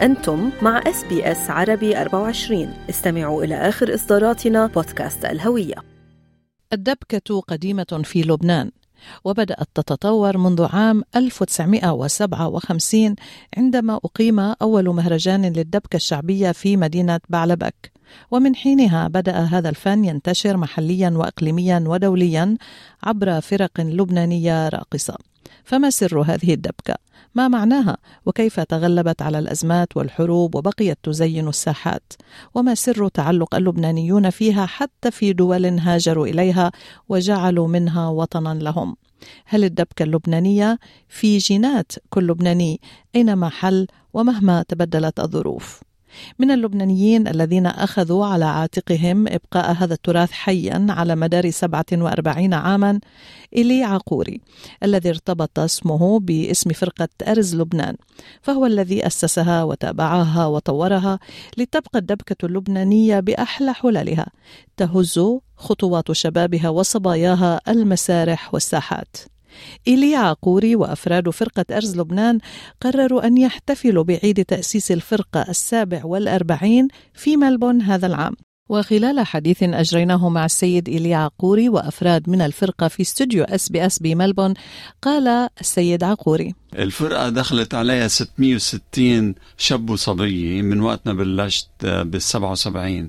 أنتم مع SBS عربي 24 استمعوا إلى آخر إصداراتنا بودكاست الهوية. الدبكة قديمة في لبنان وبدأت تتطور منذ عام 1957 عندما أقيم أول مهرجان للدبكة الشعبية في مدينة بعلبك. ومن حينها بدأ هذا الفن ينتشر محليا وإقليميا ودوليا عبر فرق لبنانية راقصة. فما سر هذه الدبكة؟ ما معناها؟ وكيف تغلبت على الأزمات والحروب وبقيت تزين الساحات؟ وما سر تعلق اللبنانيون فيها حتى في دول هاجروا إليها وجعلوا منها وطنا لهم؟ هل الدبكة اللبنانية في جينات كل لبناني أينما حل ومهما تبدلت الظروف؟ من اللبنانيين الذين أخذوا على عاتقهم إبقاء هذا التراث حيا على مدار 47 عاما إلي عقوري الذي ارتبط اسمه باسم فرقة أرز لبنان فهو الذي أسسها وتابعها وطورها لتبقى الدبكة اللبنانية بأحلى حللها تهز خطوات شبابها وصباياها المسارح والساحات. إيلي عقوري وأفراد فرقة أرز لبنان قرروا أن يحتفلوا بعيد تأسيس الفرقة السابع والأربعين في ملبون هذا العام. وخلال حديث أجريناه مع السيد إيليا عقوري وأفراد من الفرقة في استوديو أس بي أس بملبون قال السيد عقوري الفرقة دخلت عليها 660 شاب وصبية من وقت ما بلشت بال 77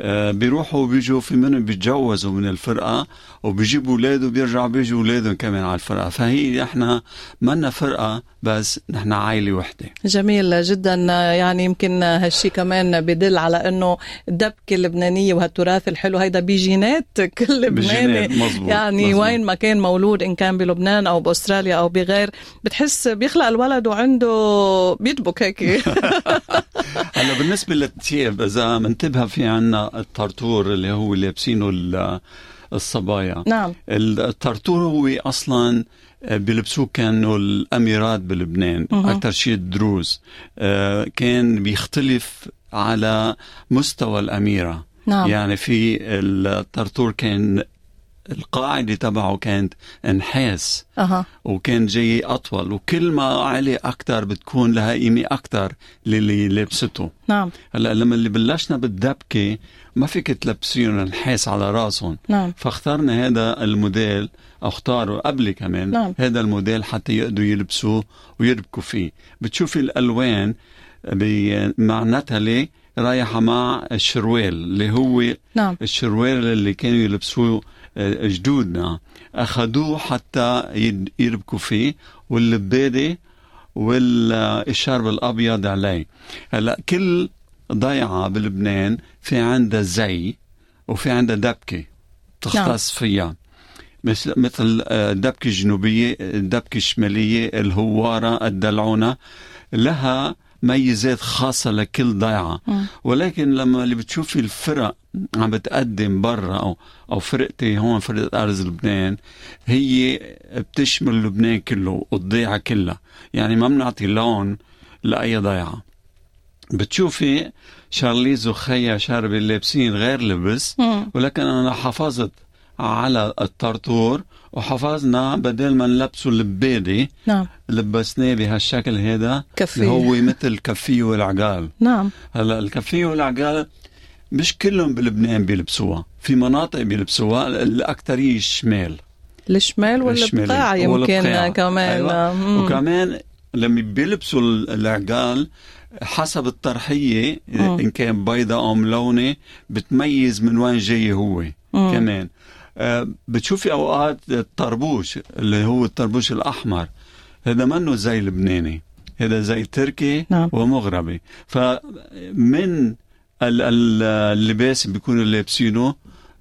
آه بيروحوا وبيجوا في منهم بيتجوزوا من الفرقة وبيجيبوا أولاد وبيرجعوا بيجوا أولادهم كمان على الفرقة. فهي إحنا منا فرقة بس نحن عائلة وحدة. جميل جدا. يعني يمكن هالشي كمان بدل على إنه الدبكة اللبنانية وهالتراث الحلو هيدا بجينات كل لبناني. يعني مزبوط. وين ما كان مولود إن كان بلبنان أو بأستراليا أو بغير بتحس بيخلق الولد وعنده بيدبك هيك. هلا بالنسبة للثياب إذا منتبه في عنا الطرطور اللي هو لابسينه ال- الصبايا. نعم. الطرطور هو أصلا بيلبسوه كانوا الأميرات بلبنان. أكثر شيء الدروز آه، كان بيختلف على مستوى الأميرة. نعم. يعني في الطرطور كان القاعدة تبعه كانت نحاس أها. وكان جاي أطول وكل ما علي أكتر بتكون لها قيمة أكتر للي لبسته. نعم. هلأ لما اللي بلشنا بالدبكة ما فيك تلبسيهم نحاس على راسهم. نعم. فاخترنا هذا الموديل أو اختاروا قبلي كمان نعم. هذا الموديل حتى يقدروا يلبسوه ويربكوا فيه. بتشوفي الألوان بمعناتها ليه رايحة مع الشروال اللي هو نعم. الشروال اللي كانوا يلبسوه جدودنا. أخذوه حتى يربكوا فيه واللبادة والشرب الأبيض عليه. هلأ كل ضيعة بلبنان في عندها زي وفي عندها دبكة تختص فيها. مثل مثل آه، الدبكة الجنوبية الدبكة الشمالية الهوارة الدلعونة. لها ميزات خاصة لكل ضيعة. ولكن لما اللي بتشوفي الفرق عم بتقدم برا أو أو فرقتي هون فرقة أرز لبنان هي بتشمل لبنان كله والضيعة كلها يعني ما بنعطي لون لأي ضيعة بتشوفي شارليز وخيا شاربي لابسين غير لبس. ولكن أنا حافظت على الطرطور وحافظنا بدل ما نلبسه اللبادة نعم لبسناه بهالشكل هذا كفي اللي هو مثل الكفية والعقال نعم هلا الكفية والعقال مش كلهم بلبنان بيلبسوها في مناطق بيلبسوها الأكثرية الشمال الشمال الشمالي. والبقاع يمكن والبقاع. كمان أيوة. مم. وكمان لما بيلبسوا العقال حسب الطرحية مم. إن كان بيضة أو ملونة بتميز من وين جاي هو مم. كمان بتشوفي أوقات الطربوش اللي هو الطربوش الأحمر هذا منه زي لبناني هذا زي تركي نعم. ومغربي فمن ال- ال- اللباس بيكونوا لابسينه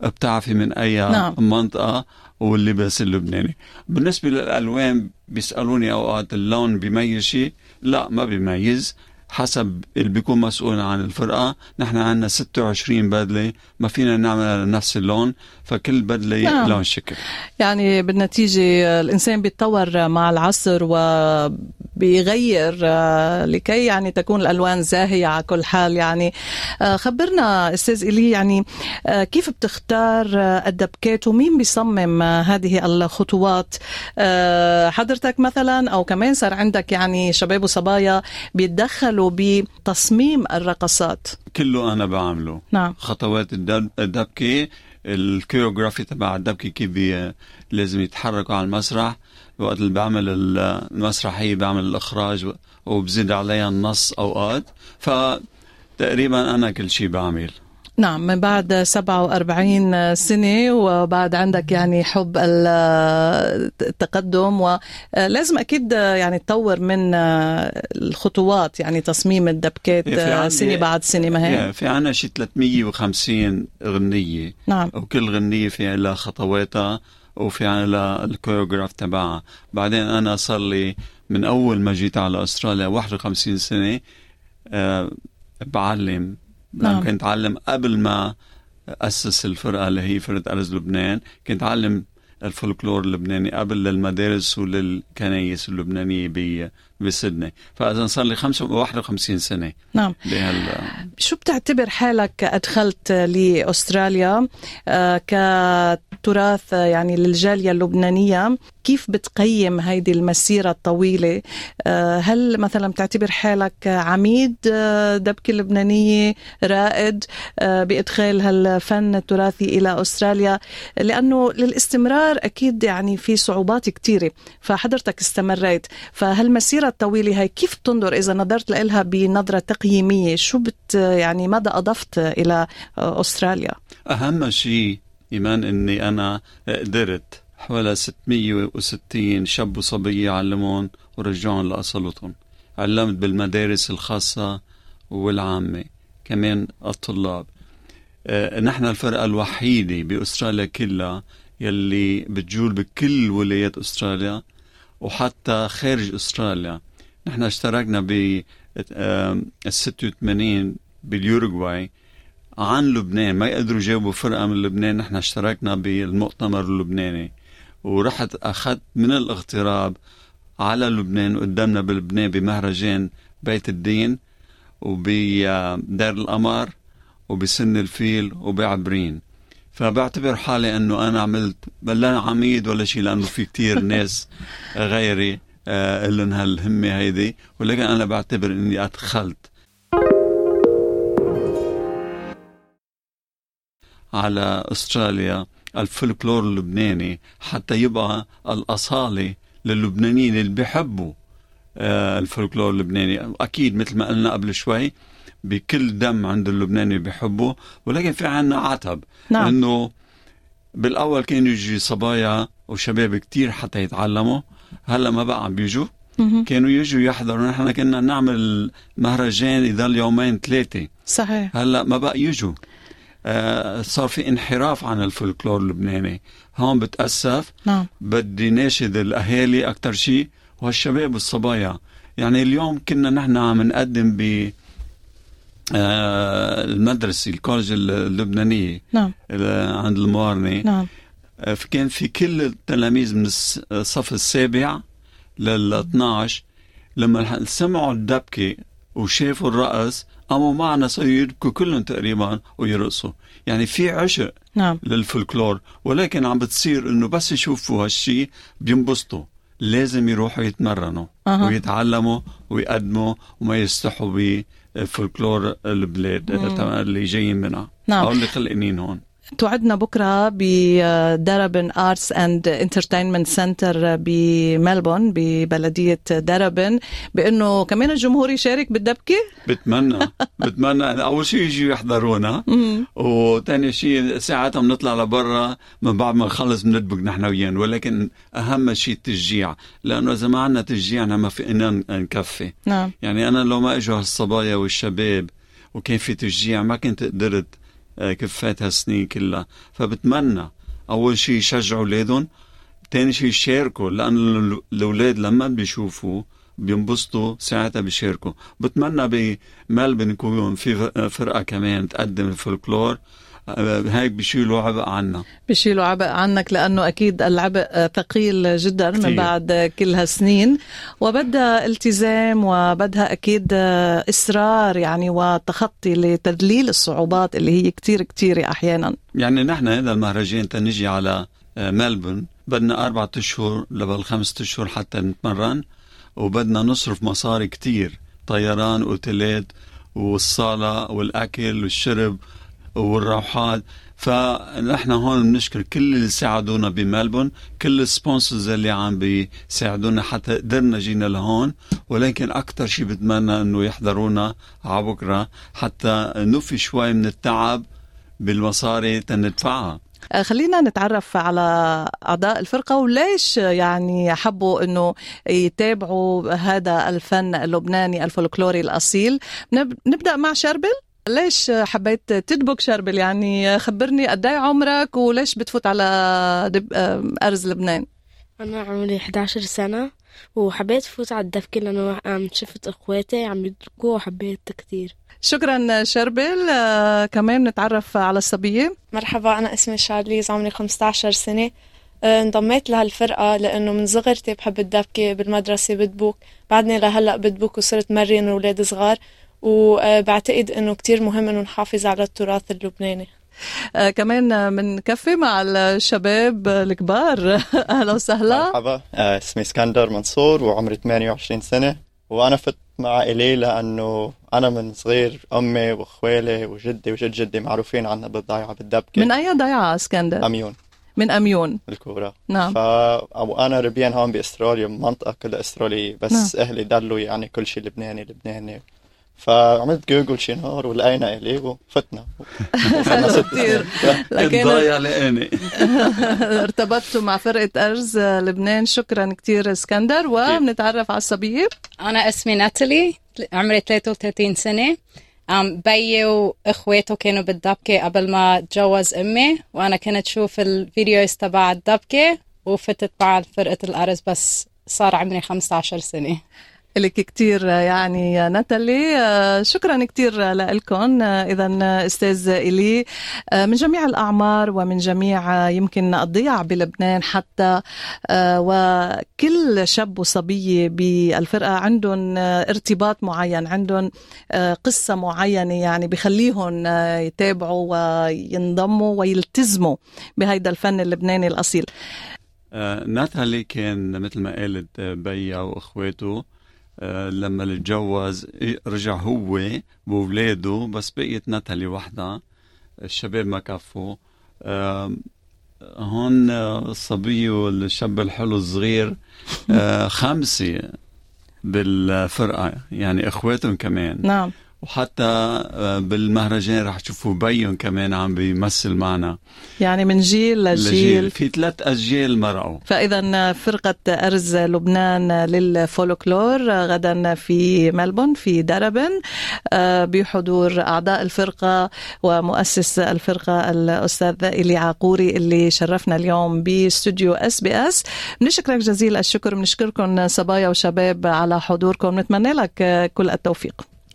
بتعرفي من أي نعم. منطقة واللباس اللبناني بالنسبة للألوان بيسألوني أوقات اللون بيميز شيء لا ما بيميز حسب اللي بيكون مسؤول عن الفرقة نحن عندنا 26 بدلة ما فينا نعمل نفس اللون فكل بدلة نعم. لون شكل يعني بالنتيجة الإنسان بيتطور مع العصر بيغير آه، لكي يعني تكون الألوان زاهية على كل حال. يعني آه، خبرنا أستاذ إلي يعني آه، كيف بتختار الدبكات ومين بيصمم هذه الخطوات؟ حضرتك مثلا أو كمان صار عندك يعني شباب وصبايا بيتدخلوا بتصميم الرقصات؟ كله أنا بعمله. نعم. خطوات الدبكة الكيوغرافي تبع الدبكة كيف لازم يتحركوا على المسرح. وقت اللي بعمل المسرحية بعمل الإخراج وبزيد عليها النص أوقات. فتقريبا أنا كل شيء بعمل. نعم من بعد 47 سنة وبعد عندك يعني حب التقدم ولازم أكيد يعني تطور من الخطوات يعني تصميم الدبكات سنة بعد سنة ما هي؟ في عنا شي 350 غنية. نعم. وكل غنية في لها خطواتها وفي على الكوريوغراف تبعها. بعدين أنا صار لي من أول ما جيت على أستراليا 51 سنة أه بعلم. نعم. كنت أعلم قبل ما أسس الفرقة اللي هي فرقة أرز لبنان كنت أعلم الفولكلور اللبناني قبل للمدارس وللكنايس اللبنانية بسدني فإذا صار لي 51 سنة نعم. بهال... شو بتعتبر حالك أدخلت لأستراليا؟ آه كتراث يعني للجالية اللبنانية كيف بتقيم هيدي المسيرة الطويلة؟ آه هل مثلا بتعتبر حالك عميد آه دبكة لبنانية رائد آه بإدخال هالفن التراثي إلى أستراليا؟ لأنه للاستمرار أكيد يعني في صعوبات كثيره فحضرتك استمريت. فهالمسيرة المسيرة الطويلة هاي كيف تنظر إذا نظرت لها بنظرة تقييمية؟ شو بت يعني ماذا أضفت إلى أستراليا؟ أهم شيء إيمان إني أنا قدرت حوالي 660 شاب وصبية علمون ورجعهم لأصلتهم علمت بالمدارس الخاصة والعامة كمان الطلاب. آه، نحن الفرقة الوحيدة بأستراليا كلها يلي بتجول بكل ولايات أستراليا وحتى خارج أستراليا. نحن اشتركنا ب 86 باليوروغواي عن لبنان. ما يقدروا يجاوبوا فرقة من لبنان. نحن اشتركنا بالمؤتمر اللبناني. ورحت أخذت من الاغتراب على لبنان وقدامنا بلبنان بمهرجان بيت الدين وبدار القمر وبسن الفيل وبعبرين. فبعتبر حالي إنه أنا عملت لا عميد ولا شيء لأنه في كتير ناس غيري آه لهم هالهمة هيدي. ولكن أنا بعتبر إني أدخلت على أستراليا الفلكلور اللبناني حتى يبقى الأصالة للبنانيين اللي بيحبوا آه الفلكلور اللبناني. أكيد مثل ما قلنا قبل شوي بكل دم عند اللبناني بيحبه ولكن في عنا عتب. نعم. إنه بالأول كانوا يجي صبايا وشباب كتير حتى يتعلموا. هلا ما بقى عم بيجوا. كانوا يجوا يحضروا. نحن كنا نعمل مهرجان يضل يومين ثلاثة. صحيح. هلا ما بقى يجوا. آه صار في انحراف عن الفولكلور اللبناني. هون بتأسف. نعم. بدي ناشد الأهالي أكثر شيء والشباب والصبايا. يعني اليوم كنا نحن عم نقدم ب آه، المدرسة الكولج اللبنانية نعم. عند الموارنة. نعم. آه، كان في كل التلاميذ من الصف السابع لل 12 لما سمعوا الدبكة وشافوا الرقص قاموا معنا صاروا يبكوا كلهم تقريبا ويرقصوا. يعني في عشق نعم. للفلكلور ولكن عم بتصير إنه بس يشوفوا هالشيء بينبسطوا. لازم يروحوا يتمرنوا أه. ويتعلموا ويقدموا وما يستحوا بفولكلور البلاد اللي جايين منها. نعم. أو اللي خلقانين هون. توعدنا بكرة ب Darebin Arts and Entertainment Centre بملبورن ببلدية دربن بأنه كمان الجمهور يشارك بالدبكة؟ بتمنى بتمنى. أول شيء يجوا يحضرونا. وثاني شيء ساعتها بنطلع لبرا من بعد ما نخلص بندبك نحن وياهم. ولكن أهم شيء التشجيع. لأنه إذا ما عندنا تشجيع ما فينا نكفي. نعم. يعني أنا لو ما إجوا هالصبايا والشباب وكان في تشجيع ما كنت قدرت كفات هالسنين كلها. فبتمنى أول شيء يشجعوا اولادهم ثاني شيء يشاركوا لأن الأولاد لما بيشوفوا بينبسطوا ساعتها بيشاركوا. بتمنى بملبن يكون في فرقة كمان تقدم الفولكلور. آه، هيك بيشيلوا عبء عنا. بيشيلوا عبء عنك لأنه أكيد العبء ثقيل جدا كتير. من بعد كل هالسنين. وبدها التزام وبدها أكيد إصرار يعني وتخطي لتذليل الصعوبات اللي هي كتير كتير أحيانا. يعني نحن هذا المهرجان تنجي على ملبون. بدنا أربعة أشهر لبل خمسة أشهر حتى نتمرن وبدنا نصرف مصاري كتير. طيران أوتيلات والصالة والأكل والشرب والروحات. فنحن هون بنشكر كل اللي ساعدونا بملبون كل ال sponsors اللي عم بيساعدونا حتى قدرنا جينا لهون. ولكن أكثر شيء بتمنى أنه يحضرونا على بكرة حتى نوفي شوي من التعب بالمصاري تندفعها. آه، خلينا نتعرف على أعضاء الفرقة وليش يعني حبوا أنه يتابعوا هذا الفن اللبناني الفولكلوري الأصيل. نب- نبدأ مع شربل. ليش حبيت تدبك شربل يعني خبرني قد إيه عمرك وليش بتفوت على دب... أرز لبنان؟ أنا عمري 11 سنة وحبيت فوت على الدبكة لأنه عم شفت إخواتي عم يدبكوا وحبيت كتير. شكرا شربل. آه، كمان نتعرف على الصبية. مرحبا أنا اسمي شارليز عمري 15 سنة. آه، انضميت لهالفرقة لأنه من صغرتي بحب الدبكة بالمدرسة بدبوك. بعدني لهلأ بدبوك وصرت مرن أولاد صغار. وبعتقد أنه كتير مهم أنه نحافظ على التراث اللبناني. آه، كمان من كفي مع الشباب الكبار. أهلا وسهلا. مرحبا. آه، اسمي اسكندر منصور وعمري 28 سنة. وأنا فت مع إلي لأنه أنا من صغير أمي وأخوالي وجدي وجد جدي معروفين عنا بالضيعة بالدبكة. من أي ضيعة اسكندر؟ أميون. من أميون. الكورة نعم. ف أو أنا ربيان هون بأستراليا منطقة كلها أسترالية بس أهلي دلوا يعني كل شيء لبناني لبناني. فعملت جوجل شي نهار ولقينا إلي وفتنا. حلو كثير لكن الضايع لقاني. ارتبطتوا مع فرقة أرز لبنان. شكرا كثير اسكندر. وبنتعرف على الصبية أنا اسمي ناتالي. عمري 33 سنة. أم بيي وإخواته كانوا بالدبكة قبل ما تجوز أمي وأنا كنت شوف ال videos تبع الدبكة وفتت مع فرقة الأرز بس صار عمري 15 سنة. لك كتير يعني ناتالي. آه، شكرا كتير لكم أستاذ إلي آه، من جميع الأعمار ومن جميع آه، يمكن الضياع بلبنان حتى آه، وكل شاب وصبية بالفرقة عندهم آه، ارتباط معين عندهم آه، قصة معينة يعني بخليهم آه، يتابعوا وينضموا ويلتزموا بهيدا الفن اللبناني الأصيل. آه، ناتالي كان مثل ما قالت آه، بيا وأخواته آه، لما اتجوز إيه، رجع هو وأولاده بس بقيت ناتالي وحدها الشباب ما كفوا آم، هون آه، الصبي والشاب الحلو الصغير آه، خمسة بالفرقة يعني إخواتهم كمان. نعم. وحتى آه، بالمهرجان رح تشوفوا بيهم كمان عم بيمثل معنا. يعني من جيل لجيل. في ثلاث أجيال مرقوا. فإذا فرقة أرز لبنان للفولكلور غدا في ملبون في دربن آه، بحضور أعضاء الفرقة ومؤسس الفرقة الأستاذ إلي عاقوري اللي شرفنا اليوم باستوديو SBS. بنشكرك جزيل الشكر بنشكركم صبايا وشباب على حضوركم. نتمنى لك كل التوفيق.